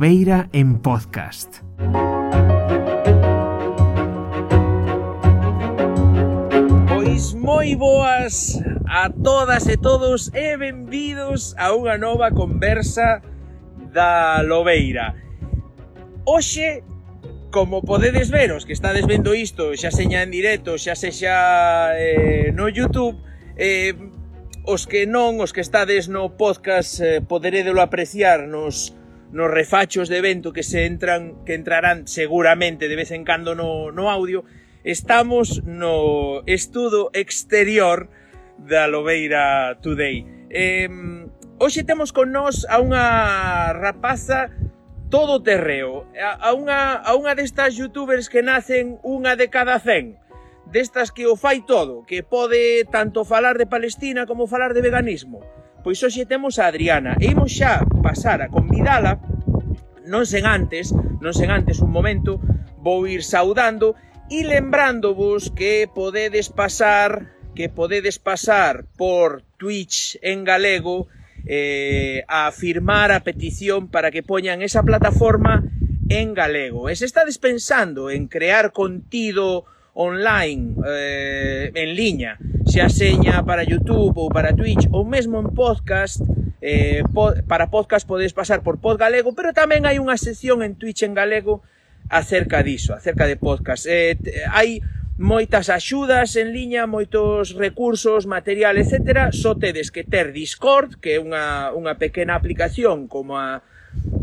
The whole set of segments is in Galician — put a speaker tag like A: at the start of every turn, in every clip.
A: Lobeira en podcast. Pois moi boas a todas e todos e benvidos a unha nova conversa da Lobeira. Oxe, como podedes ver, os que estades vendo isto, xa seña en directo, xa sexa eh, no YouTube, eh, os que non, os que estades no podcast, eh, poderedelo apreciar nos nos refachos de vento que se entran que entrarán seguramente de vez en cando no, no audio estamos no estudo exterior da Lobeira Today. Eh, hoxe temos con nós a unha rapaza todo terreo a, a, unha, a unha destas youtubers que nacen unha de cada 100 destas que o fai todo que pode tanto falar de Palestina como falar de veganismo. Pois hoxe temos a Adriana. E imos xa pasar a convidala. Non sen antes, non sen antes un momento, vou ir saudando e lembrándovos que podedes pasar que podedes pasar por Twitch en galego eh, a firmar a petición para que poñan esa plataforma en galego. E se está pensando en crear contido online, eh, en liña, xa seña para YouTube ou para Twitch ou mesmo en podcast, eh, pod, para podcast podes pasar por Pod Galego, pero tamén hai unha sección en Twitch en galego acerca diso, acerca de podcast. Eh, hai moitas axudas en liña, moitos recursos, material, etc. Só tedes que ter Discord, que é unha, unha pequena aplicación como a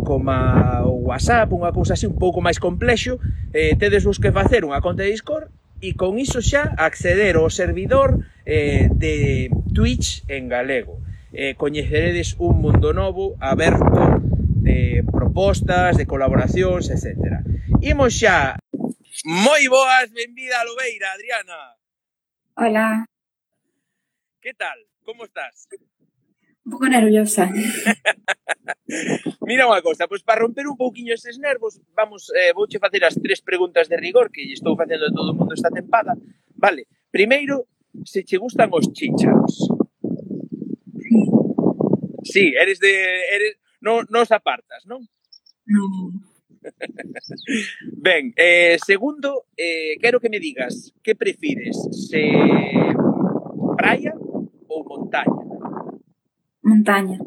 A: como a, o WhatsApp, unha cousa así un pouco máis complexo, eh, tedes vos que facer unha conta de Discord e con iso xa acceder ao servidor eh, de Twitch en galego. Eh, coñeceredes un mundo novo aberto de propostas, de colaboracións, etc. Imos xa. Moi boas, benvida a Lobeira, Adriana.
B: Hola.
A: Que tal? Como estás?
B: Un pouco nerviosa.
A: Mira unha cosa, pois para romper un pouquiño eses nervos, vamos, eh, vouche facer as tres preguntas de rigor que estou facendo a todo o mundo esta tempada. Vale, primeiro, se che gustan os chícharos. Sí, eres de... Eres, non, non os apartas, non?
B: Non.
A: ben, eh, segundo, eh, quero que me digas que prefires, se praia ou montaña?
B: Montaña.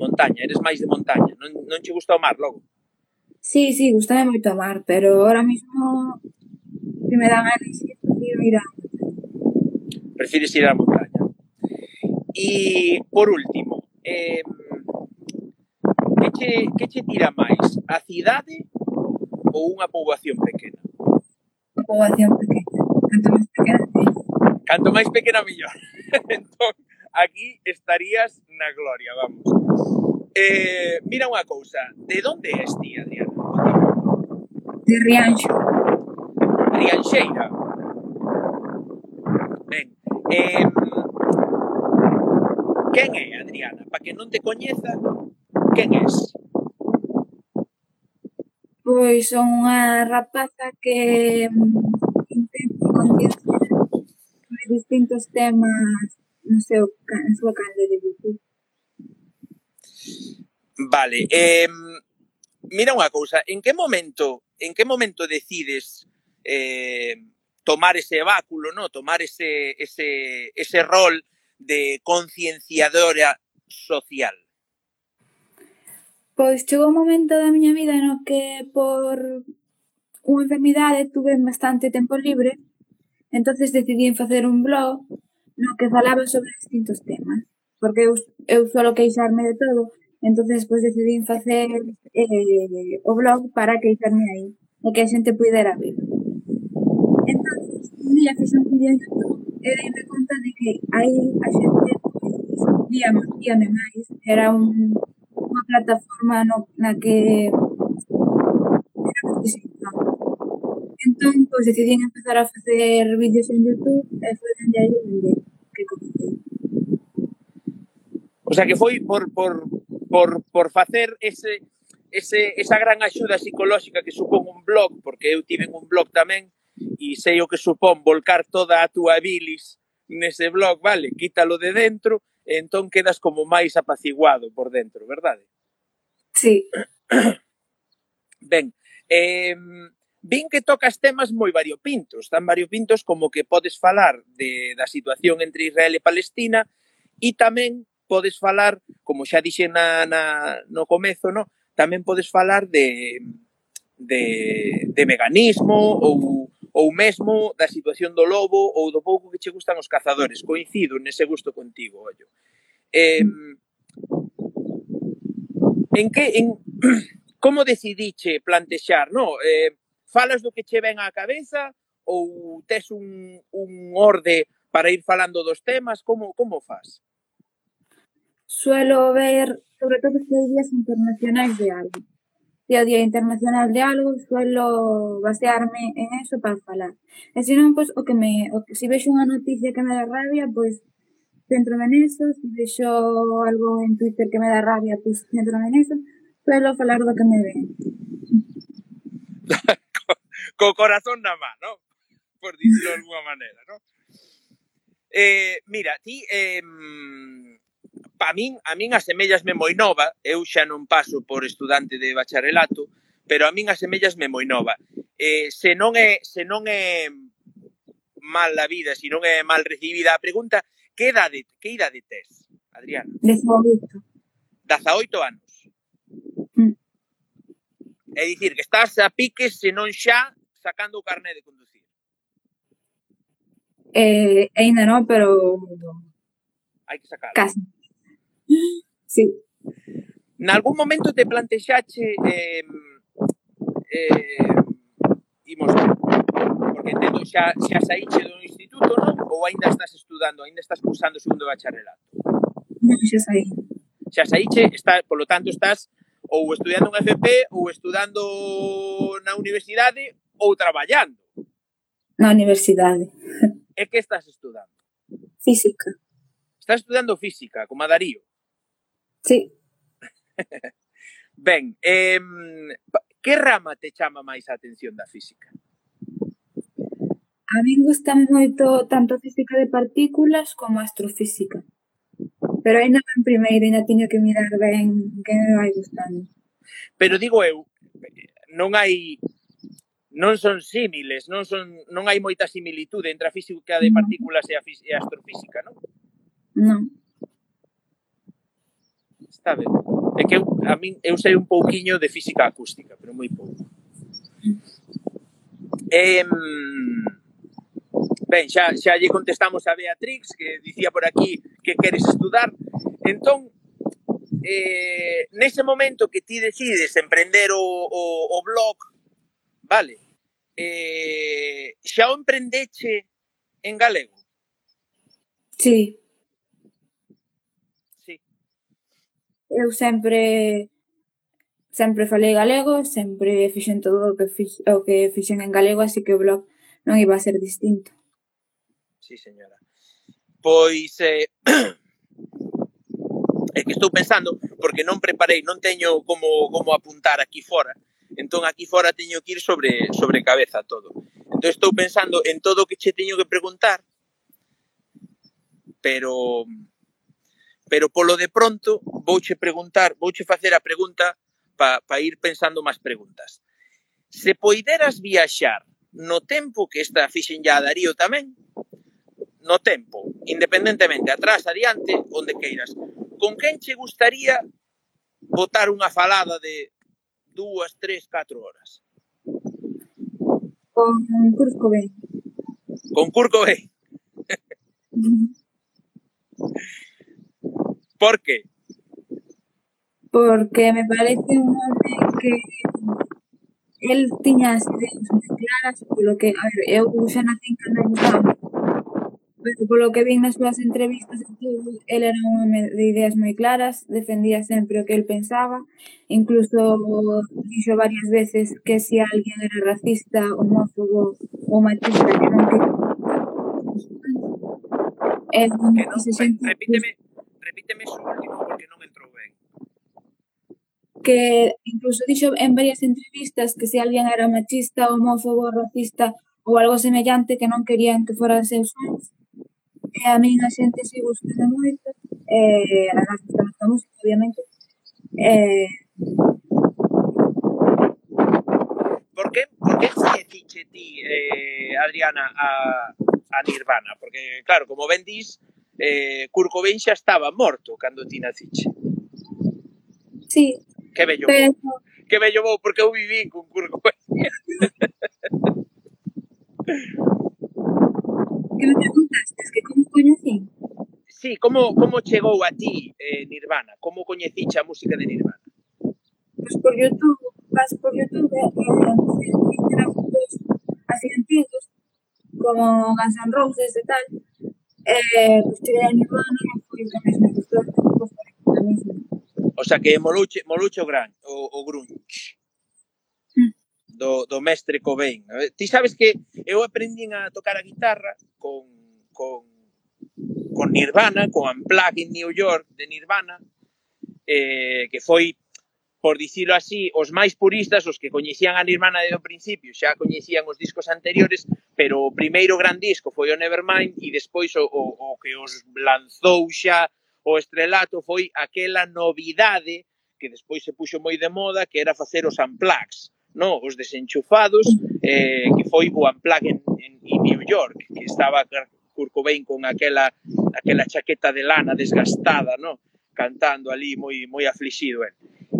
A: Montaña, eres máis de montaña. Non, non che gusta o mar logo?
B: Sí, sí, gustame moito o mar, pero ahora mismo se me dan a de prefiro ir a
A: Prefires ir á montaña. E por último, eh, que che, que che tira máis? A cidade ou unha poboación pequena?
B: Poboación pequena. Canto máis pequena, mellor.
A: Canto máis pequena, mellor. entón, aquí estarías na gloria, vamos. Eh, mira unha cousa, de onde és ti, Adriana?
B: De Rianxo.
A: Rianxeira. Ben. Eh, quen é Adriana? Para que non te coñeza, quen és?
B: Pois son unha rapaza que intento concienciar distintos temas no seu, na súa canle de Youtube.
A: Vale, eh, mira unha cousa, en que momento, en que momento decides eh, tomar ese báculo, no, tomar ese ese ese rol de concienciadora social?
B: Pois chegou un momento da miña vida no que por unha enfermidade tuve bastante tempo libre, entonces decidí en facer un blog no que falaba sobre distintos temas, porque eu, eu solo queixarme de todo, entonces pois pues, en facer eh, o blog para queixarme aí, e que a xente pudera ver. Entonces, un día fixe un vídeo en YouTube e dei conta de que aí a xente vía, vía máis, era un, unha plataforma no, na que era profesional. Entón, pois, decidí empezar a facer vídeos en YouTube e foi dende aí dende
A: O sea que foi por, por, por, por facer ese, ese, esa gran axuda psicolóxica que supón un blog, porque eu tive un blog tamén, e sei o que supón volcar toda a túa bilis nese blog, vale, quítalo de dentro, e entón quedas como máis apaciguado por dentro, verdade?
B: Sí.
A: Ben, eh, vin que tocas temas moi variopintos, tan variopintos como que podes falar de, da situación entre Israel e Palestina e tamén podes falar, como xa dixen na, na, no comezo, no? tamén podes falar de, de, de veganismo ou, ou mesmo da situación do lobo ou do pouco que che gustan os cazadores. Coincido nese gusto contigo, ollo. Eh, en que, en, como decidiche plantexar, no? Eh, falas do que che ven á cabeza ou tes un, un orde para ir falando dos temas? Como, como faz?
B: Suelo ver, sobre todo se hai días internacionais de algo. Se o Día Internacional de algo, suelo basearme en eso para falar. E non, pois, o que me, o se vexo unha noticia que me dá rabia, pois, centrome neso, se vexo algo en Twitter que me dá rabia, pois, centrome neso, suelo falar do que me ven.
A: co, co corazón na má, ¿no? Por dicirlo de alguna maneira, ¿no? Eh, mira, ti, eh, pa min, a min aseméllasme moi nova, eu xa non paso por estudante de bacharelato, pero a min aseméllasme moi nova. Eh, se non é se non é mal a vida, se non é mal recibida a pregunta, que idade, que idade tes, Adriana?
B: 18.
A: 18 anos.
B: Mm.
A: É dicir, que estás a piques, se non xa, sacando o carné de conducir.
B: Eh, ainda non, pero...
A: Hai que sacarlo.
B: Casi sí.
A: Nalgún momento te plantexache eh, eh, imos porque entendo, xa, xa saíche do instituto, non? Ou aínda estás estudando, aínda estás cursando o segundo bacharelato?
B: Non, xa saí.
A: Xa saíche, está, polo tanto estás ou estudiando un FP ou estudando na universidade ou traballando.
B: Na universidade.
A: E que estás estudando?
B: Física.
A: Estás estudando física, como a Darío?
B: Sí.
A: ben, eh, que rama te chama máis a atención da física?
B: A min gusta moito tanto a física de partículas como a astrofísica. Pero ainda en primeira ainda teño que mirar ben que me vai gustando.
A: Pero digo eu, non hai non son símiles, non son non hai moita similitude entre a física de partículas e a, e a astrofísica, non?
B: Non
A: sabe? É que eu, a min, eu sei un pouquiño de física acústica, pero moi pouco. Eh, ben, xa, xa lle contestamos a Beatrix, que dicía por aquí que queres estudar. Entón, eh, nese momento que ti decides emprender o, o, o blog, vale, eh, xa o emprendeche en galego?
B: Sí. eu sempre sempre falei galego, sempre fixen todo o que fixen, o que fixen en galego, así que o blog non iba a ser distinto.
A: Sí, señora. Pois eh, é que estou pensando porque non preparei, non teño como como apuntar aquí fora. Entón aquí fora teño que ir sobre sobre cabeza todo. Entón estou pensando en todo o que che teño que preguntar, pero pero polo de pronto vouche preguntar, vouche facer a pregunta para pa ir pensando máis preguntas. Se poideras viaxar no tempo que esta fixen ya a Darío tamén, no tempo, independentemente, atrás, adiante, onde queiras, con quen che gustaría botar unha falada de dúas, tres, catro horas?
B: Con Kurt Cobain.
A: Con Kurt Cobain. Por que?
B: Porque me parece un home que tiña as ideas moi claras, polo que, a ver, eu xa nacín cando gustaba, pero polo que vin nas súas entrevistas el era un home de ideas moi claras, defendía sempre o que el pensaba, incluso dixo varias veces que se si alguén era racista, homófobo ou machista que non quería
A: Eh, que. Repíteme, repíteme iso último porque non entrou ben.
B: Que incluso dixo en varias entrevistas que se alguén era machista, homófobo, racista ou algo semellante que non querían que foran seus fans. E a min a xente se gustaba moito, e a nós gustamos eh, a música, obviamente. E...
A: Por que, por que se tiche ti, eh, Adriana, a, a Nirvana? Porque, claro, como ben dís, eh, Kurt Cobain xa estaba morto cando ti naciche.
B: Sí.
A: Que bello
B: pero...
A: vou. Que bello vou, porque eu viví con Kurt Cobain.
B: que me preguntaste, que como coñecí?
A: Sí, como, como chegou a ti eh, Nirvana? Como coñeciche a música de Nirvana?
B: Pois pues por Youtube, vas por Youtube e eh, antes, así antigos, como Guns N' Roses e tal, eh, a Nirvana e foi a mesma historia que vos a mesma.
A: O sea que Moluche, Moluche o gran, o, o grunge.
B: Mm.
A: Do, do mestre Cobain. Ti sabes que eu aprendín a tocar a guitarra con, con, con Nirvana, con Unplugged in New York de Nirvana, eh, que foi por dicilo así, os máis puristas, os que coñecían a Nirvana desde o principio, xa coñecían os discos anteriores, pero o primeiro gran disco foi o Nevermind e despois o, o, o que os lanzou xa o estrelato foi aquela novidade que despois se puxo moi de moda, que era facer os unplugs, no, os desenchufados, eh, que foi o unplug en, en, en New York, que estaba Kurt Cobain con aquela aquela chaqueta de lana desgastada, no? cantando ali moi moi aflixido el.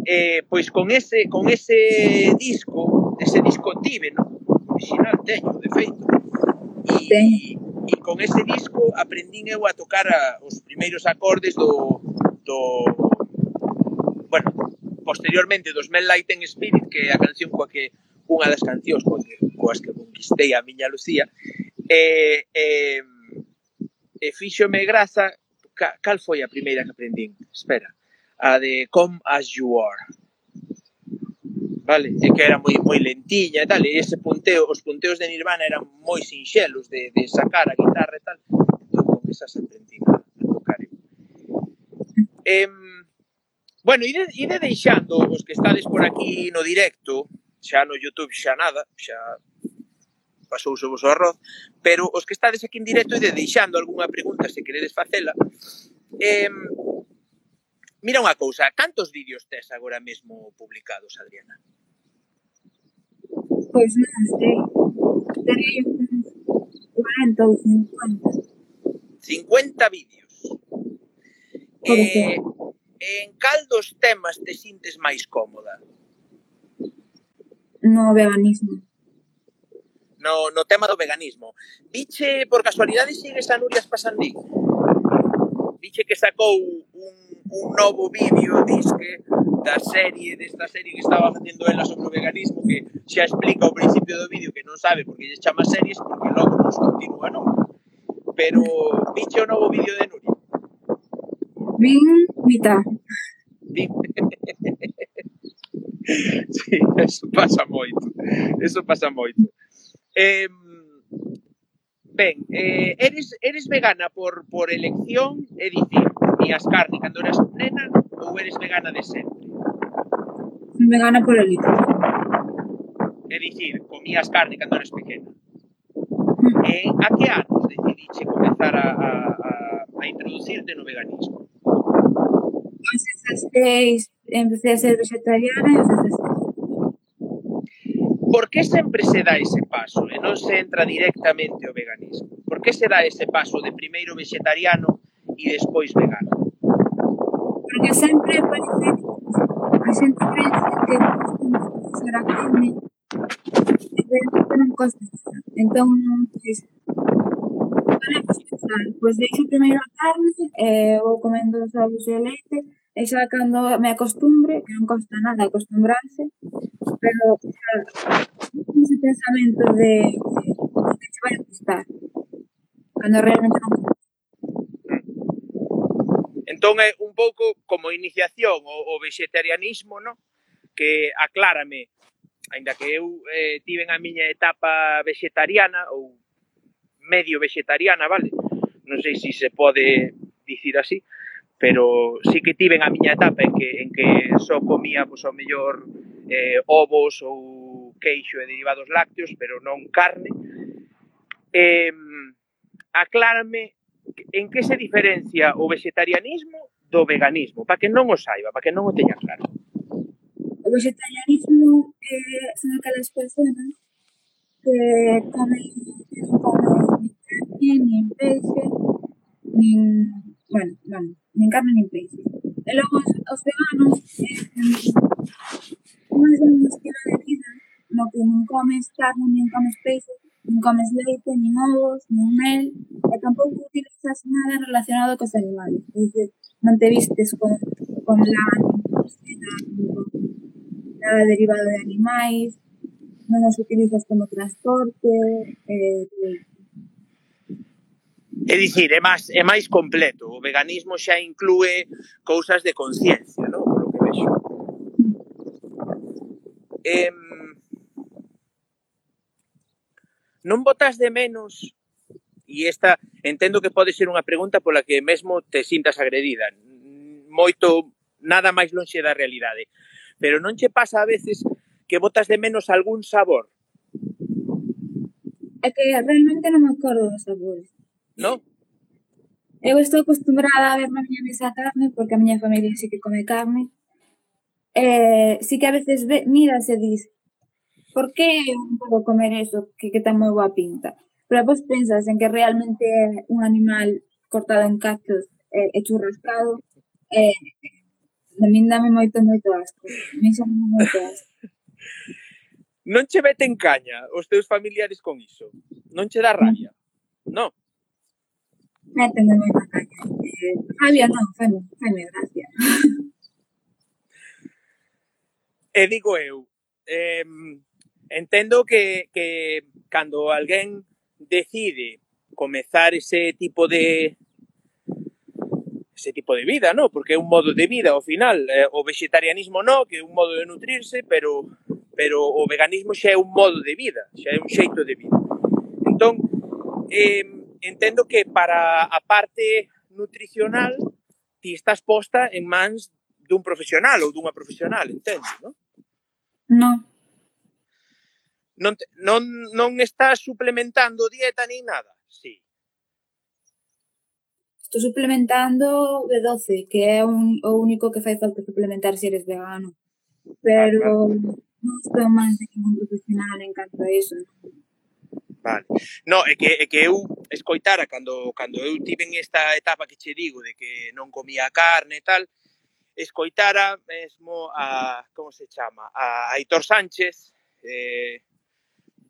A: Eh, pois con ese con ese disco, ese disco tive, no? Original teño, de feito. E, e con ese disco aprendín eu a tocar a, os primeiros acordes do do bueno, posteriormente dos Mel Light and Spirit, que é a canción coa que unha das cancións coa que, coas que conquistei a miña Lucía, eh, eh, e fíxome graza ca, cal foi a primeira que aprendín? Espera. A de Come As You Are. Vale? E que era moi moi lentiña e tal, e ese punteo, os punteos de Nirvana eran moi sinxelos de, de sacar a guitarra e tal. Eu con esas aprendín a tocar eu. Em, bueno, ide, ide deixando os que estades por aquí no directo, xa no YouTube xa nada, xa pasouse vos o arroz, pero os que estades aquí en directo e de deixando algunha pregunta se queredes facela, eh, mira unha cousa, cantos vídeos tes agora mesmo publicados, Adriana?
B: Pois non sei, terei 40 ou 50.
A: 50 vídeos. Eh, en cal dos temas te sintes máis cómoda?
B: No veganismo
A: no, no tema do veganismo. Viche, por casualidade, sigues a Nuria Espasandí? Viche que sacou un, un novo vídeo, disque, da serie, desta serie que estaba facendo ela sobre o veganismo, que xa explica ao principio do vídeo que non sabe porque lle chama series, porque logo nos continúa, non? Pero viche o novo vídeo de Nuria?
B: Vin mitad.
A: sí, eso pasa moito. Eso pasa moito. Eh, ben, eh, eres, eres vegana por, por elección, é dicir, comías carne cando eras nena ou eres vegana de sempre?
B: Fui vegana por elección.
A: É dicir, comías carne cando eras pequena. Eh, a que anos decidiche comenzar a, a, a, a introducirte no veganismo?
B: Aos 16 empecé a ser vegetariana e aos 16
A: Por que sempre se dá ese paso e non se entra directamente ao veganismo? Por que se dá ese paso de primeiro vegetariano e despois vegano?
B: Porque sempre parece a xente pensa que será carne e non costas. Entón, pois, para pois, deixo primeiro a carne, eh, vou comendo os ovos e leite, E xa cando me acostumbre, que non costa nada acostumbrarse, pero xa, ese pensamento de, de que che vai a costar, cando realmente non
A: Entón é un pouco como iniciación o, o vegetarianismo, no? que aclárame, ainda que eu eh, tiven a miña etapa vegetariana ou medio vegetariana, vale? Non sei se se pode dicir así, pero sí que tiven a miña etapa en que, en que só comía pois, ao mellor eh, ovos ou queixo e derivados lácteos, pero non carne. Eh, aclárame en que se diferencia o vegetarianismo do veganismo, para que non o saiba, para que non o teña claro.
B: O vegetarianismo eh, son aquelas persoas que comen que non comen ni carne, nin peixe, nin... Bueno, bueno, encarnan en empresas. Luego, os veganos, eh, un estilo de vida, no que ni comes carne, ni comes peces, ni comes leite, ni huevos, ni miel, y tampoco utilizas nada relacionado con los animales. Es decir, no te vistes con, con lana, ni nada derivado de animales, no nos utilizas como transporte, eh,
A: É dicir, é máis, é máis completo. O veganismo xa inclúe cousas de conciencia, non? Por lo que vexo. Eh, non botas de menos e esta entendo que pode ser unha pregunta pola que mesmo te sintas agredida moito nada máis lonxe da realidade pero non che pasa a veces que botas de menos algún sabor
B: é que realmente non me acordo dos sabores
A: No.
B: Eu estou acostumbrada a ver na miña mesa carne, porque a miña familia sí que come carne. Eh, sí que a veces ve, mira e dis, por que eu non podo comer eso que, que ten moi boa pinta? Pero vos pensas en que realmente é un animal cortado en cachos e, e churrascado, eh, a min dame moito, moito asco. A min xa moito asco.
A: non che meten caña os teus familiares con iso? Non che dá rabia? Non.
B: Mete muy bacán. Eh, Fabio, no, Fabio, Fabio, gracias.
A: E digo eu, eh, entendo que, que cando alguén decide comezar ese tipo de ese tipo de vida, ¿no? Porque é un modo de vida ao final, eh, o vegetarianismo no, que é un modo de nutrirse, pero pero o veganismo xa é un modo de vida, xa é un xeito de vida. Entón, eh, entendo que para a parte nutricional ti estás posta en mans dun profesional ou dunha profesional, entendo, non?
B: Non.
A: Non, te, non, non estás suplementando dieta nin nada? Sí.
B: Estou suplementando B12, que é un, o único que fai falta suplementar se eres vegano. Pero ah, claro. non estou máis de ningún profesional en canto a iso. Non?
A: Vale. No, é que, é que eu escoitara cando, cando eu tive en esta etapa que che digo de que non comía carne e tal, escoitara mesmo a, como se chama, a Aitor Sánchez eh,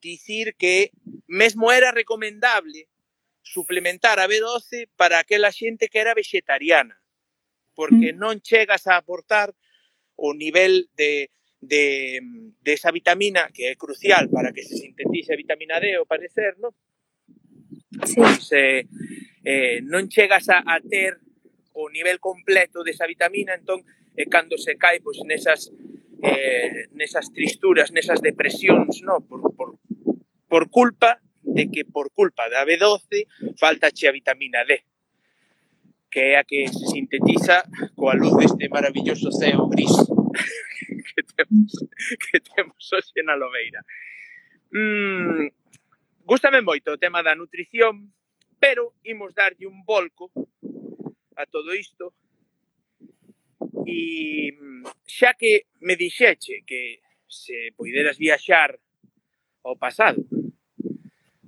A: dicir que mesmo era recomendable suplementar a B12 para aquela xente que era vegetariana, porque mm. non chegas a aportar o nivel de de, de esa vitamina que é crucial para que se sintetice a vitamina D, ao parecer, non?
B: Sí.
A: Pois, eh, eh, non chegas a, a ter o nivel completo desa vitamina, entón, eh, cando se cae pois, nesas, eh, nesas tristuras, nesas depresións, no? por, por, por culpa de que por culpa da B12 falta che a vitamina D que é a que se sintetiza coa luz deste maravilloso ceo gris. temos, que temos hoxe na Lobeira. Mm, gústame moito o tema da nutrición, pero imos darlle un volco a todo isto e xa que me dixeche que se poideras viaxar ao pasado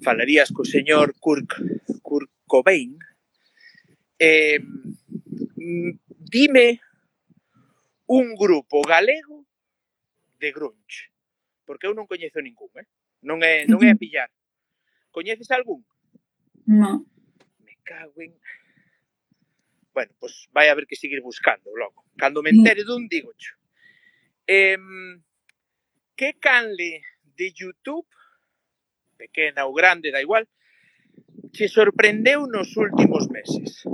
A: falarías co señor Kurt, Kurt Cobain eh, dime un grupo galego de grunge? Porque eu non coñezo ningún, eh? Non é, non é a pillar. Coñeces algún?
B: Non.
A: Me cago en... Bueno, pois pues vai haber que seguir buscando logo. Cando me entere dun, digo xo. Eh, que canle de YouTube, pequena ou grande, da igual, che sorprendeu nos últimos meses?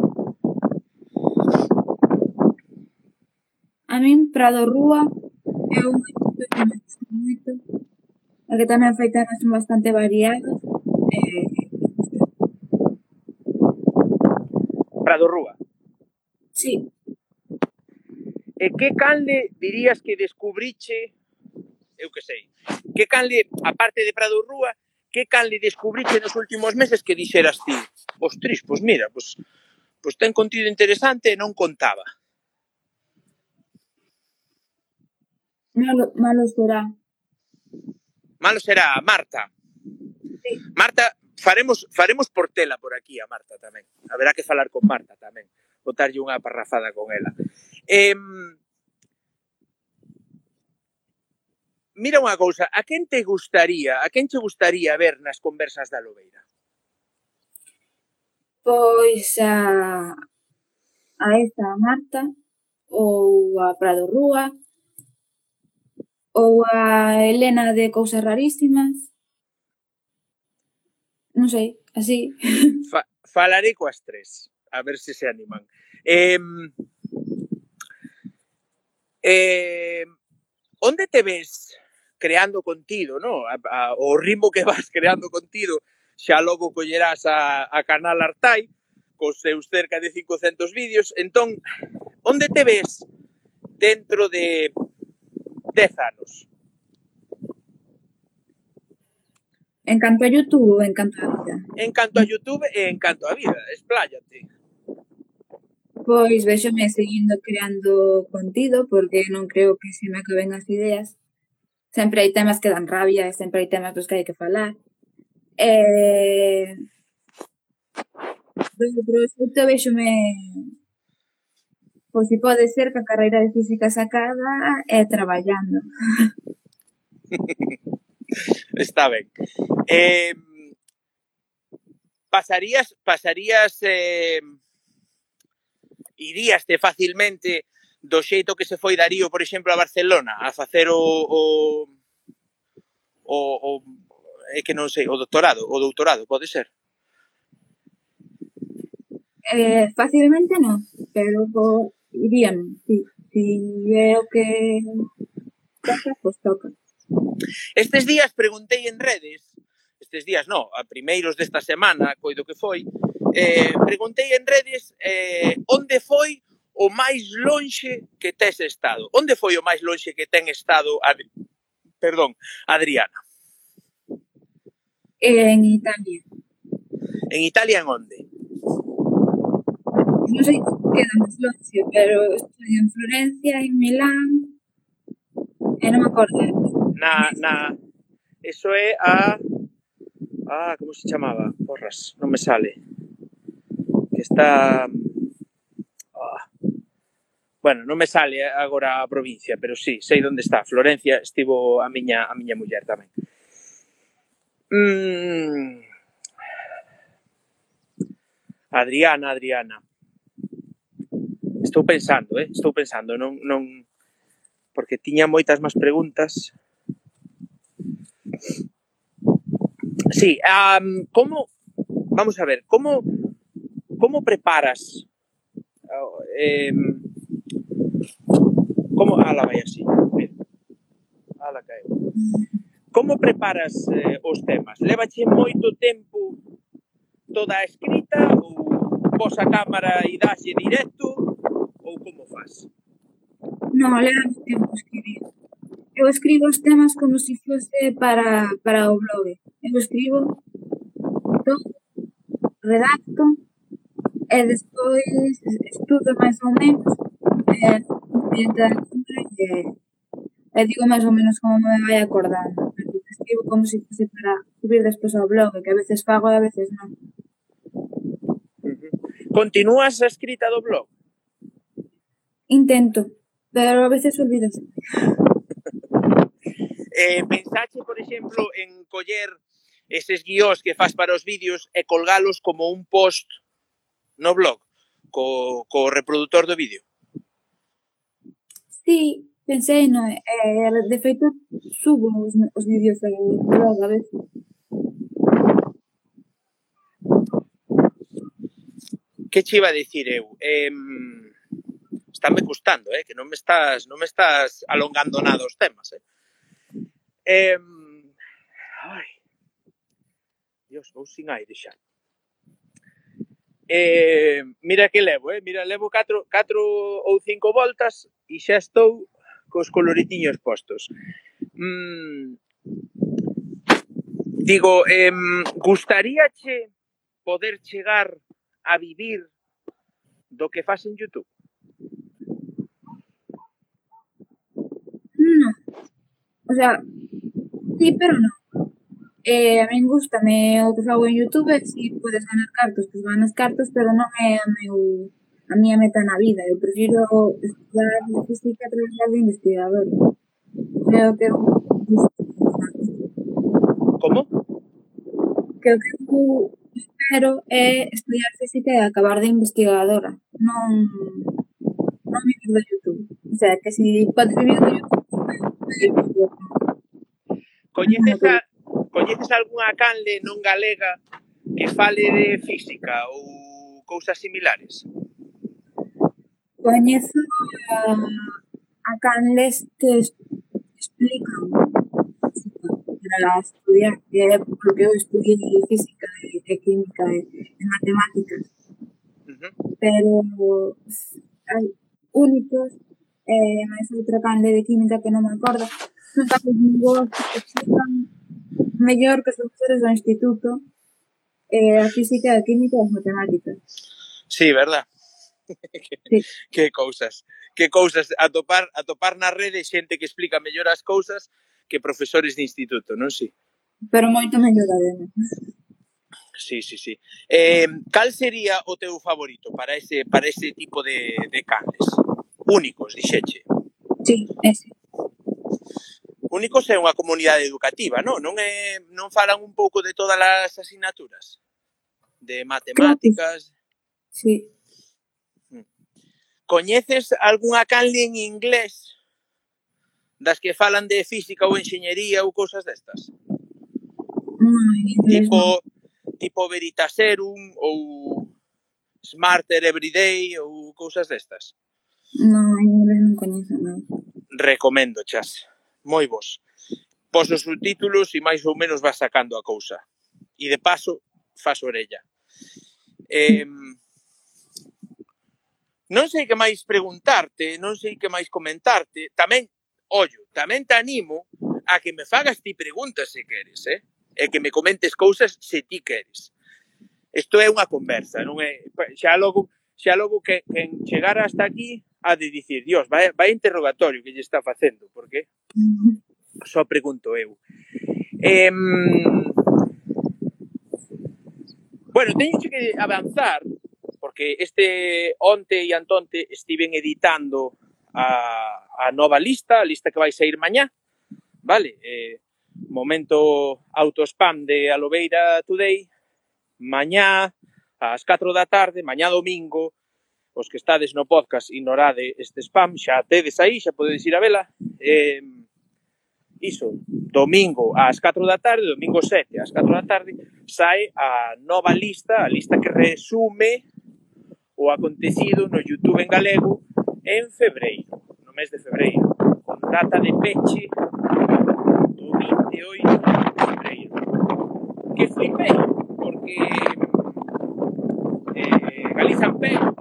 B: A min Prado Rúa é un moito, moito, a que tamén afecta feitana bastante variados. Eh,
A: Prado Rúa.
B: Sí.
A: Eh, e que canle dirías que descubriche, eu que sei, que canle, aparte de Prado Rúa, que canle descubriche nos últimos meses que dixeras ti? Ostris, pois mira, pois, pois ten contido interesante e non contaba.
B: Malo, malo será.
A: Malo será, Marta.
B: Sí.
A: Marta, faremos faremos portela por aquí a Marta tamén. Haberá que falar con Marta tamén, botarlle unha parrafada con ela. Eh, mira unha cousa, a quen te gustaría, a quen te gustaría ver nas conversas da Lobeira?
B: Pois a, a esta a Marta ou a Prado Rúa ou a Elena de Cousas Rarísimas. Non sei, así.
A: Fa falaré coas tres, a ver se se animan. Eh, eh, onde te ves creando contido, no? A, a, o ritmo que vas creando contido, xa logo collerás a, a Canal Artai, cos seus cerca de 500 vídeos. Entón, onde te ves dentro de 10 anos.
B: En canto a YouTube ou en canto a vida?
A: En canto a YouTube e en canto a vida, expláyate.
B: Pois véxome seguindo creando contido porque non creo que se me acaben as ideas. Sempre hai temas que dan rabia e sempre hai temas dos que hai que falar. Eh, Do proxecto vexome pois si pode ser que a carreira de física sacada e traballando.
A: Está ben. Eh, pasarías, pasarías, eh, iríaste facilmente do xeito que se foi Darío, por exemplo, a Barcelona, a facer o, o, o, o é que non sei, o doctorado, o doutorado, pode ser?
B: Eh, facilmente non, pero po, irían, si, si é o que toca, pois toca.
A: Estes días preguntei en redes, estes días non, a primeiros desta semana, coido que foi, eh, preguntei en redes eh, onde foi o máis lonxe que tes estado. Onde foi o máis lonxe que ten estado Ad... Perdón, Adriana?
B: En Italia.
A: En Italia en onde?
B: non sei se queda máis longe, pero estudei en Florencia, en Milán, eh, e non me acordo.
A: Na, na, eso é a... Ah, como se chamaba? Porras, non me sale. Que está... Ah. Bueno, non me sale agora a provincia, pero sí, sei onde está. Florencia estivo a miña, a miña muller tamén. Mm. Adriana, Adriana. Estou pensando, eh? estou pensando, non, non... Porque tiña moitas máis preguntas. Sí, um, como... Vamos a ver, como... Como preparas... Eh, como... Ala, vai así. Ala, caeu. Como preparas eh, os temas? Levache moito tempo toda a escrita ou vos a cámara e daxe directo
B: Non, lévame tempo escribir. Eu escribo os temas como si fose para, para o blog. Eu escribo todo, redacto, eh, e despois estudo máis ou menos e, e, e, e digo máis ou menos como me vai acordando. Escribo como se fose para subir despois ao blog, que a veces fago e a veces non.
A: Continúas a escrita do blog?
B: Intento, pero a veces olvídase.
A: eh, pensache, por exemplo, en coller eses guións que faz para os vídeos e colgalos como un post no blog, co, co reproductor do vídeo?
B: Sí, pensei, no, eh, de feito subo os, os vídeos ao blog a veces.
A: Que che iba a dicir eu? Eh, estáme custando, eh, que non me estás non me estás alongando nada os temas, eh. Eh, ai. Dios, vou sin aire xa. Eh, mira que levo, eh? Mira, levo 4, 4 ou 5 voltas e xa estou cos coloritiños postos. Mm, digo, eh, gustaríache poder chegar a vivir do que faz en YouTube?
B: No. O sea, sí, pero no. Eh, a min gustame o que fago en Youtube, si podes ganar cartos, pois ganas cartos, pero non é a meu a miña meta na vida. Eu prefiro estudar física e traballar de investigador. Creo que
A: Como?
B: que o que eu espero é estudiar física e acabar de investigadora, non non vivir do YouTube. O sea, que si podes vivir do YouTube,
A: Coñeces, a, coñeces algunha canle non galega que fale de física ou cousas similares?
B: Coñezo a, a canles que explican para estudiar, que é porque eu estudiei física e química e, e matemáticas.
A: Uh -huh.
B: Pero hai únicos eh, máis outra canle de química que non me acordo, non sabes ningún que explican mellor que os profesores do instituto, eh, a física, a química e as matemáticas.
A: Sí, verdad.
B: que, sí.
A: que cousas, que cousas atopar atopar na rede xente que explica mellor as cousas que profesores de instituto, non si? Sí.
B: Pero moito mellor ademais.
A: Sí, sí, sí. Eh, cal sería o teu favorito para ese para ese tipo de de canles? Únicos, dixeche.
B: Sí, ese.
A: Únicos é unha comunidade educativa, non? Non, é, non falan un pouco de todas as asignaturas? De matemáticas...
B: Sí. Mm.
A: Coñeces algunha canle en inglés das que falan de física ou enxeñería ou cousas destas?
B: Mm,
A: tipo, tipo Veritaserum ou Smarter Everyday ou cousas destas?
B: Non, non, non coñezo, non.
A: Recomendo, chas. Moi vos. Pos os subtítulos e máis ou menos vas sacando a cousa. E de paso, fas orella. Eh, non sei que máis preguntarte, non sei que máis comentarte. Tamén, ollo, tamén te animo a que me fagas ti preguntas se queres, eh? E que me comentes cousas se ti queres. Isto é unha conversa, non é? Xa logo, xa logo que, que chegar hasta aquí a de dicir, Dios, vai, vai interrogatorio que lle está facendo, porque só pregunto eu. Eh, bueno, teño que avanzar, porque este onte e antonte estiven editando a, a nova lista, a lista que vai sair mañá, vale? Eh, momento autospam de Alobeira Today, mañá ás 4 da tarde, mañá domingo, os que estades no podcast ignorade este spam, xa tedes aí, xa podedes ir a vela. Eh, iso, domingo ás 4 da tarde, domingo 7 ás 4 da tarde, sai a nova lista, a lista que resume o acontecido no YouTube en galego en febreiro, no mes de febreiro, con data de peche do 28 de febreiro. Que flipei, porque eh, Galiza en Pé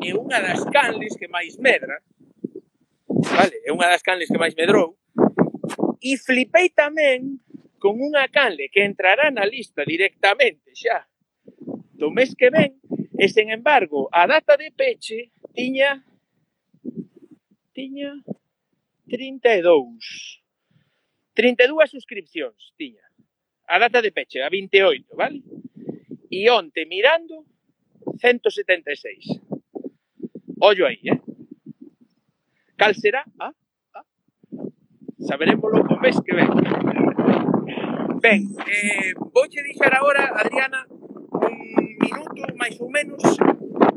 A: é unha das canles que máis medra, vale, é unha das canles que máis medrou, e flipei tamén con unha canle que entrará na lista directamente xa do mes que ven, e sen embargo, a data de peche tiña tiña 32 32 suscripcións tiña a data de peche, a 28, vale? E onte mirando 176. Ollo aí, eh? Cal será? Ah? ah? Saberémoslo o mes que ven. Ben, eh, vouche deixar agora, Adriana, un minuto máis ou menos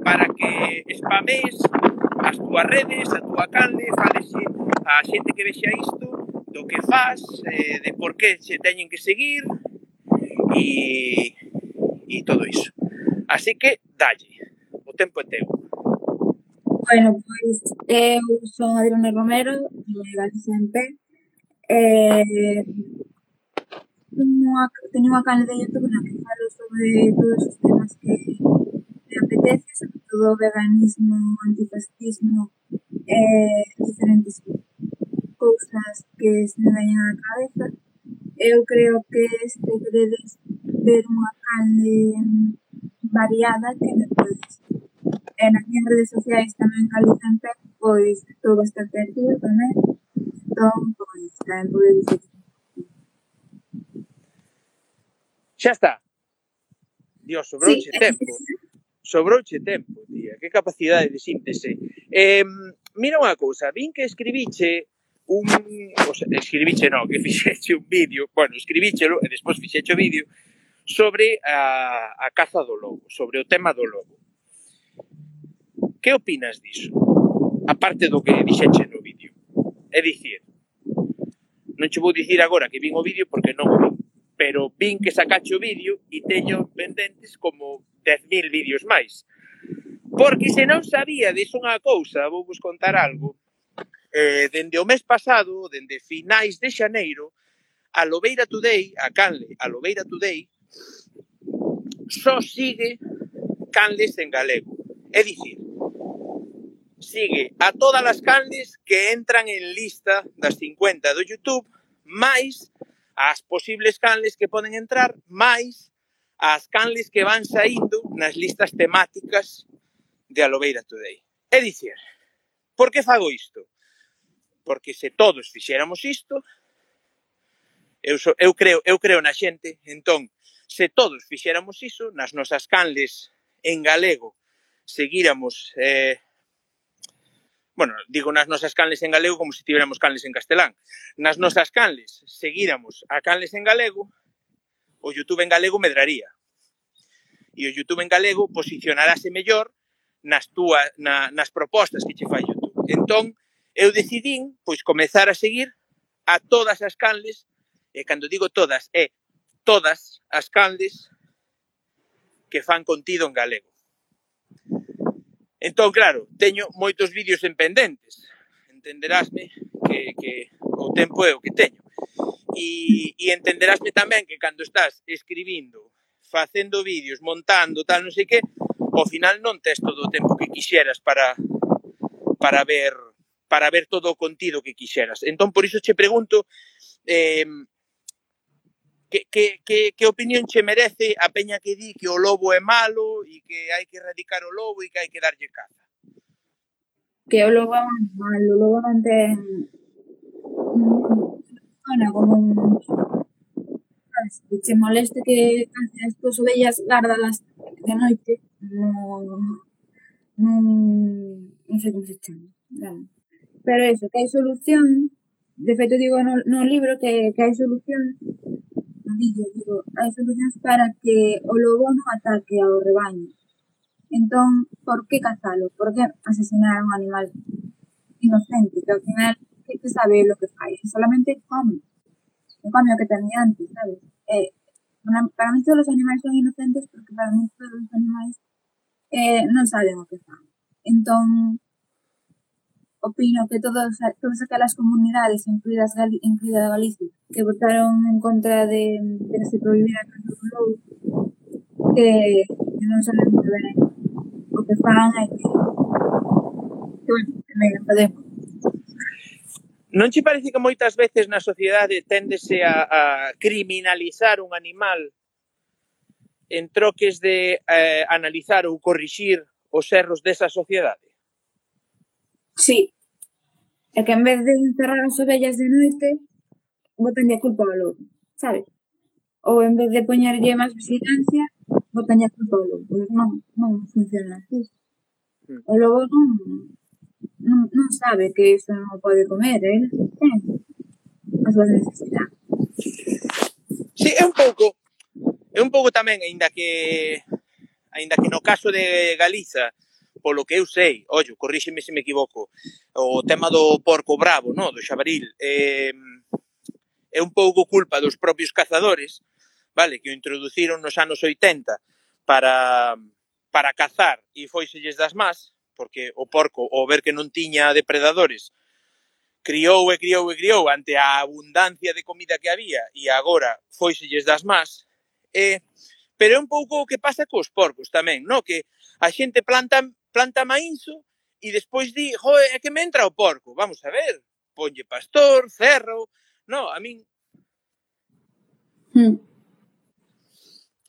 A: para que spames as túas redes, a túa canle, falese a xente que vexa isto, do que faz, eh, de por que se teñen que seguir e, e todo iso. Así que, dalle, o tempo é teu.
B: Bueno, pois eu son Adriana Romero, de Galicia en Pé. Eh, unha, teño unha canal de YouTube na sobre todos os temas que me apetece, sobre todo veganismo, antifascismo, eh, diferentes cousas que se me veñen á cabeza. Eu creo que este queredes ver unha canle variada que me podes e nas minhas redes sociais tamén Galiza pois estou bastante activa tamén, entón, pois, tamén podes visitar.
A: Xa está. Dios, sobrouche
B: sí.
A: tempo. Sobrouche tempo, tía. Que capacidade de síntese. Eh, mira unha cousa, vin que escribiche un... O sea, escribiche, non, que fixeche un vídeo, bueno, escribíchelo e despois fixeche o vídeo sobre a, a caza do lobo, sobre o tema do lobo. Que opinas diso? A parte do que dixeche no vídeo. É dicir, non che vou dicir agora que vin o vídeo porque non o vin, pero vin que sacache o vídeo e teño pendentes como 10.000 vídeos máis. Porque se non sabía unha cousa, vou vos contar algo, eh, dende o mes pasado, dende finais de xaneiro, a Lobeira Today, a Canle, a Lobeira Today, só sigue canles en galego. É dicir, sigue a todas as canles que entran en lista das 50 do YouTube, máis as posibles canles que poden entrar, máis as canles que van saindo nas listas temáticas de Alobeira Today. É dicir, por que fago isto? Porque se todos fixéramos isto, eu, so, eu, creo, eu creo na xente, entón, se todos fixéramos iso, nas nosas canles en galego, seguíramos eh, bueno, digo nas nosas canles en galego como se tiveramos canles en castelán. Nas nosas canles seguíramos a canles en galego, o YouTube en galego medraría. E o YouTube en galego posicionarase mellor nas túas na, nas propostas que che fai YouTube. Entón, eu decidín pois comezar a seguir a todas as canles, e cando digo todas, é todas as canles que fan contido en galego. Entón, claro, teño moitos vídeos en pendentes. Entenderásme que, que o tempo é o que teño. E, e entenderásme tamén que cando estás escribindo, facendo vídeos, montando, tal, non sei que, ao final non tes todo o tempo que quixeras para para ver para ver todo o contido que quixeras. Entón, por iso che pregunto eh, que, que, que, que opinión che merece a peña que di que o lobo é malo e que hai que erradicar o lobo e que hai que darlle caza?
B: Que o lobo é animal, o lobo non ten funciona como un que che moleste que as túas ovellas gárdalas de noite non non non sei como se chama pero eso, que hai solución de feito digo no, no libro que, que hai solución no digo, hai solucións para que o lobo non ataque ao rebaño entón, por que cazalo? por que asesinar a un animal inocente que ao final que, que sabe lo que fai solamente come un cambio que ten antes, sabes? Eh, para, mí todos os animais son inocentes porque para mí todos os animais eh, non saben o que fan. Entón, opino que todas, todas aquelas comunidades, incluídas, Gali, incluída Galicia, que votaron en contra de, de que se prohibira o que, que non saben moi ben o que fan e que, que bueno, me podemos.
A: Non che parece que moitas veces na sociedade téndese a, a criminalizar un animal en troques de eh, analizar ou corrixir os erros desa sociedade?
B: Sí, É que en vez de encerrar as ovellas de noite, botanlle a culpa ao lobo, sabes? Ou en vez de poñerlle máis vigilancia, botanlle a culpa ao lobo. Non, non funciona así.
A: Mm.
B: O lobo non, non, non sabe que iso non o pode comer, ¿eh? eh, el ten as súas necesidades.
A: Sí, é un pouco é un pouco tamén, aínda que aínda que no caso de Galiza polo que eu sei, ollo, corríxeme se me equivoco, o tema do porco bravo, no, do xabaril, eh, é un pouco culpa dos propios cazadores, vale, que o introduciron nos anos 80 para, para cazar e foiselles das más, porque o porco, ao ver que non tiña depredadores, criou e criou e criou ante a abundancia de comida que había e agora foiselles das más, e, pero é un pouco o que pasa cos porcos tamén, no? que a xente planta planta inso e despois di, joe, é que me entra o porco. Vamos a ver, ponlle pastor, cerro, no, a min...
B: Mm.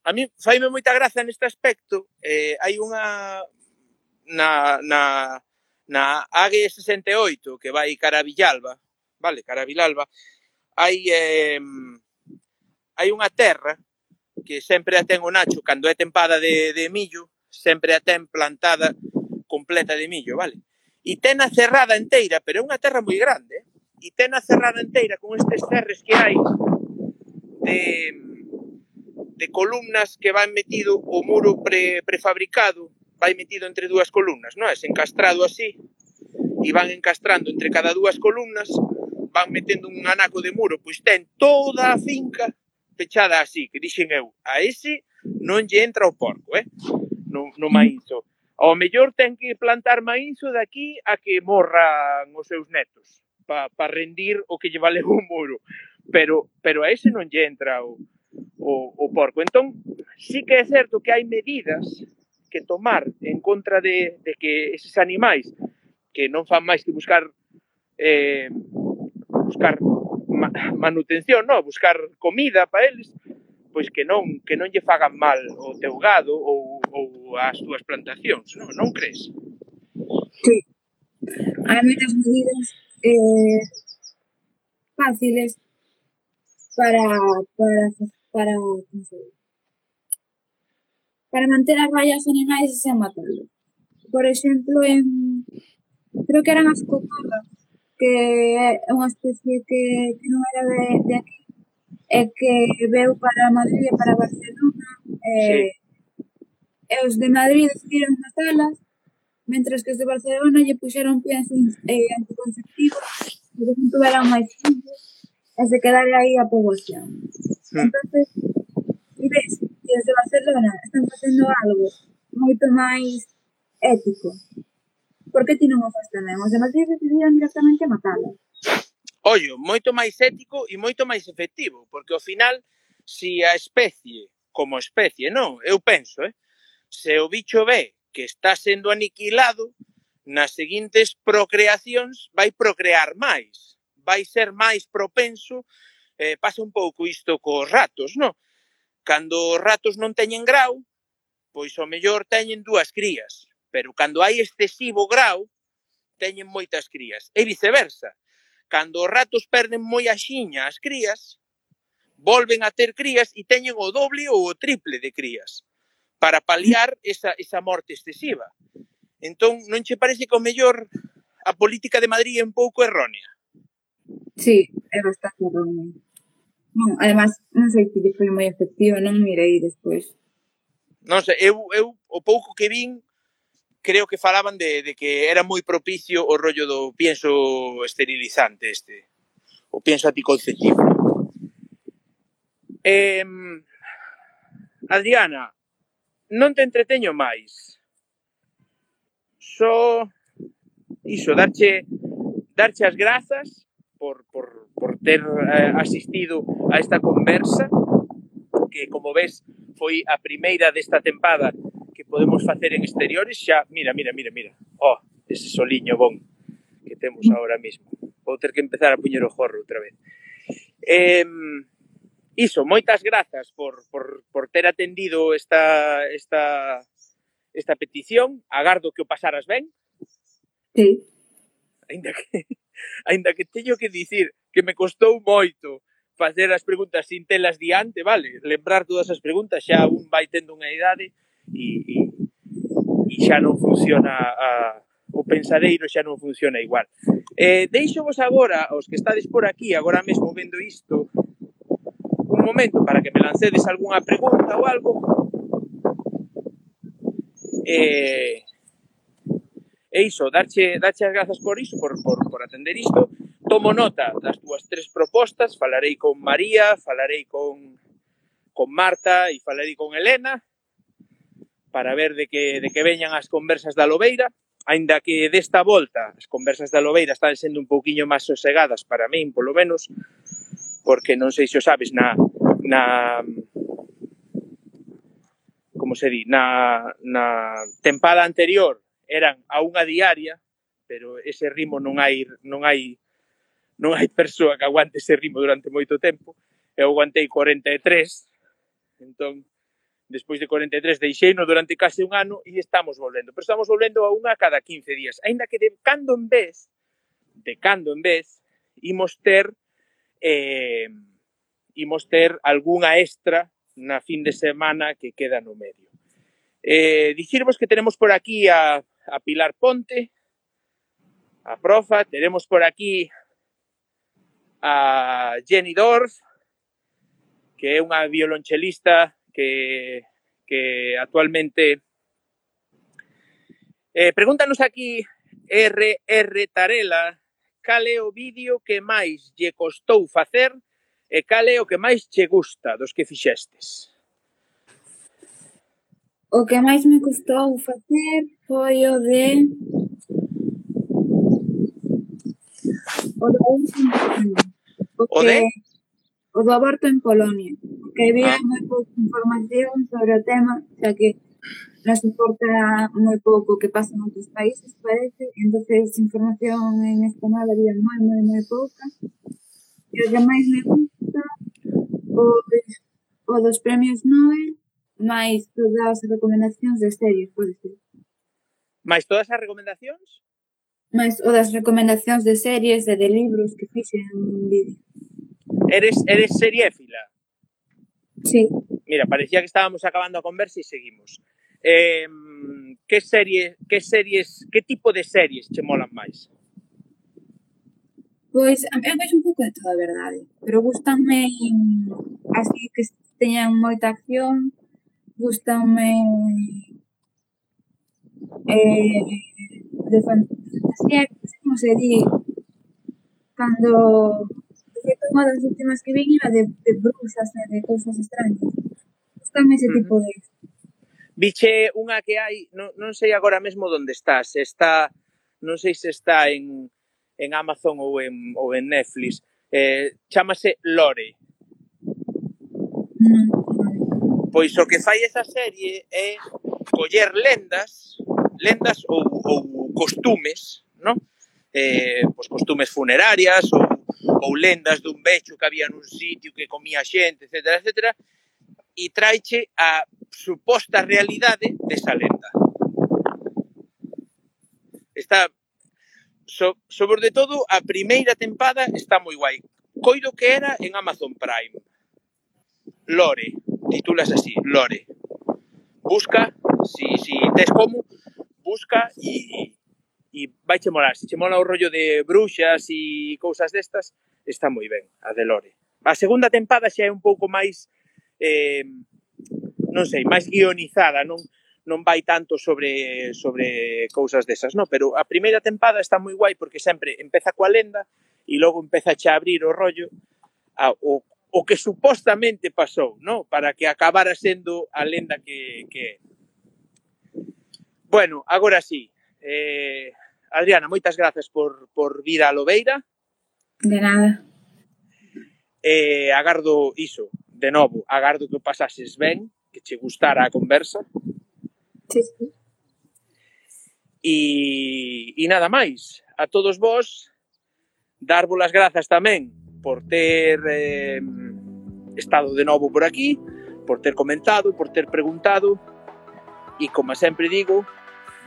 A: A min faime moita graza neste aspecto. Eh, hai unha... Na, na, na AGE 68 que vai cara a Villalba, vale, cara a Vilalba, hai eh, hai unha terra que sempre a ten o Nacho cando é tempada de, de millo, sempre a ten plantada completa de millo, vale? E tena cerrada enteira, pero é unha terra moi grande, e tena cerrada enteira con estes cerres que hai de, de columnas que van metido o muro pre, prefabricado, vai metido entre dúas columnas, non é? Encastrado así, e van encastrando entre cada dúas columnas, van metendo un anaco de muro, pois ten toda a finca pechada así, que dixen eu, a ese non lle entra o porco, eh? No, no maízo. Ao mellor ten que plantar maízo daqui a que morran os seus netos para pa rendir o que lle vale o muro. Pero, pero a ese non lle entra o, o, o porco. Entón, sí que é certo que hai medidas que tomar en contra de, de que eses animais que non fan máis que buscar eh, buscar ma, manutención, no, buscar comida para eles, pois que non que non lle fagan mal o teu gado ou as túas plantacións, non, non crees?
B: Sí. Hai moitas medidas eh, fáciles para, para, para, para manter as rayas animais e sen matarlos. Por exemplo, en, creo que eran as cotorras, que é unha especie que, que non era de, de aquí, e que veu para Madrid e para Barcelona, eh, sí e os de Madrid decidiron nas alas, mentras que os de Barcelona lle puxeron piens eh, anticonceptivos e que tuveran máis filhos e se quedar aí a poboación. Sí. Entonces, e ves que os de Barcelona están facendo algo moito máis ético. Por que ti non o faz tamén? Os de Madrid decidían directamente matalo.
A: Ollo, moito máis ético e moito máis efectivo, porque ao final, se si a especie, como especie, non, eu penso, eh, se o bicho ve que está sendo aniquilado, nas seguintes procreacións vai procrear máis, vai ser máis propenso, eh, pasa un pouco isto cos ratos, non? Cando os ratos non teñen grau, pois o mellor teñen dúas crías, pero cando hai excesivo grau, teñen moitas crías, e viceversa. Cando os ratos perden moi axiña as crías, volven a ter crías e teñen o doble ou o triple de crías para paliar esa, esa morte excesiva. Entón, non che parece que o mellor a política de Madrid é un pouco errónea?
B: Sí, é bastante errónea. Non, además, non sei se foi moi efectiva, non mirei despois.
A: Non sei, eu, eu o pouco que vin creo que falaban de, de que era moi propicio o rollo do pienso esterilizante este, o pienso anticonceptivo. Eh, Adriana, Non te entreteño máis. Só iso, darche darche as grazas por, por, por ter eh, asistido a esta conversa que, como ves, foi a primeira desta tempada que podemos facer en exteriores xa, mira, mira, mira, mira. Oh, ese soliño bon que temos mm. agora mesmo. Vou ter que empezar a puñer o jorro outra vez. Eh, Iso, moitas grazas por, por, por ter atendido esta, esta, esta petición. Agardo que o pasaras ben.
B: Sí.
A: Ainda que, ainda que teño que dicir que me costou moito facer as preguntas sin telas diante, vale? Lembrar todas as preguntas, xa un vai tendo unha idade e, e, e xa non funciona a, o pensadeiro xa non funciona igual. Eh, deixo vos agora, os que estades por aquí agora mesmo vendo isto, momento para que me lancedes algunha pregunta ou algo. E, e iso, darche, darche as grazas por iso, por, por, por atender isto. Tomo nota das túas tres propostas, falarei con María, falarei con, con Marta e falarei con Elena para ver de que, de que veñan as conversas da Lobeira aínda que desta volta as conversas da Lobeira están sendo un pouquiño máis sosegadas para min, polo menos, porque non sei se o sabes, na, na como se di, na, na tempada anterior eran a unha diaria, pero ese ritmo non hai non hai non hai persoa que aguante ese ritmo durante moito tempo. Eu aguantei 43, entón despois de 43 deixei no durante case un ano e estamos volvendo. Pero estamos volvendo a unha cada 15 días. Ainda que de cando en vez, de cando en vez, imos ter eh, imos ter algunha extra na fin de semana que queda no medio. Eh, dicirvos que tenemos por aquí a, a Pilar Ponte, a Profa, tenemos por aquí a Jenny Dorf, que é unha violonchelista que, que actualmente Eh, pregúntanos aquí RR Tarela cal é o vídeo que máis lle costou facer E cal é o que máis che gusta dos que fixestes?
B: O que máis me custou facer foi o de... O do O
A: de?
B: O do aborto en Polonia. Que había ah. moi pouca información sobre o tema, xa que nos importa moi pouco o que pasa noutros países, parece. entonces información en español había moi, moi, moi pouca que máis me gusta os, o dos premios Nobel máis todas as recomendacións de series, pode ser.
A: Mais todas as recomendacións?
B: Mais o das recomendacións de series e de libros que fixen un vídeo.
A: Eres, eres seriéfila?
B: Sí.
A: Mira, parecía que estábamos acabando a conversa e seguimos. Eh, que serie, que series, que tipo de series che molan máis?
B: Pois eu vexo un pouco de toda a verdade, ¿eh? pero gustanme así que teñan moita acción, gustanme eh, de fantasía, como se di, cando unha das últimas que vin era de, de bruxas, e de cousas extrañas. Gustanme ese uh -huh. tipo de
A: Viche unha que hai, non, non sei agora mesmo onde está, se está, non sei se está en, en Amazon ou en, ou en Netflix. Eh, chamase Lore.
B: Mm.
A: Pois o que fai esa serie é coller lendas, lendas ou, ou costumes, non? Eh, pois costumes funerarias ou, ou lendas dun becho que había nun sitio que comía xente, etc, etc, e traiche a suposta realidade desa lenda. Está so, sobre todo a primeira tempada está moi guai. Coido que era en Amazon Prime. Lore, titulas así, Lore. Busca, si, si tes como, busca e, e vai che molar. Se che mola o rollo de bruxas e cousas destas, está moi ben, a de Lore. A segunda tempada xa é un pouco máis, eh, non sei, máis guionizada, non, non vai tanto sobre sobre cousas desas, no, Pero a primeira tempada está moi guai porque sempre empeza coa lenda e logo empeza a abrir o rollo a, o, o que supostamente pasou, no, Para que acabara sendo a lenda que, que Bueno, agora sí. Eh, Adriana, moitas grazas por, por vir a Lobeira.
B: De nada.
A: Eh, agardo iso, de novo, agardo que o pasases ben, que che gustara a conversa.
B: Sí.
A: E, e nada máis, a todos vós, darvos as grazas tamén por ter eh, estado de novo por aquí, por ter comentado, por ter preguntado, e como sempre digo,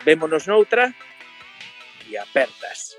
A: vémonos noutra e apertas.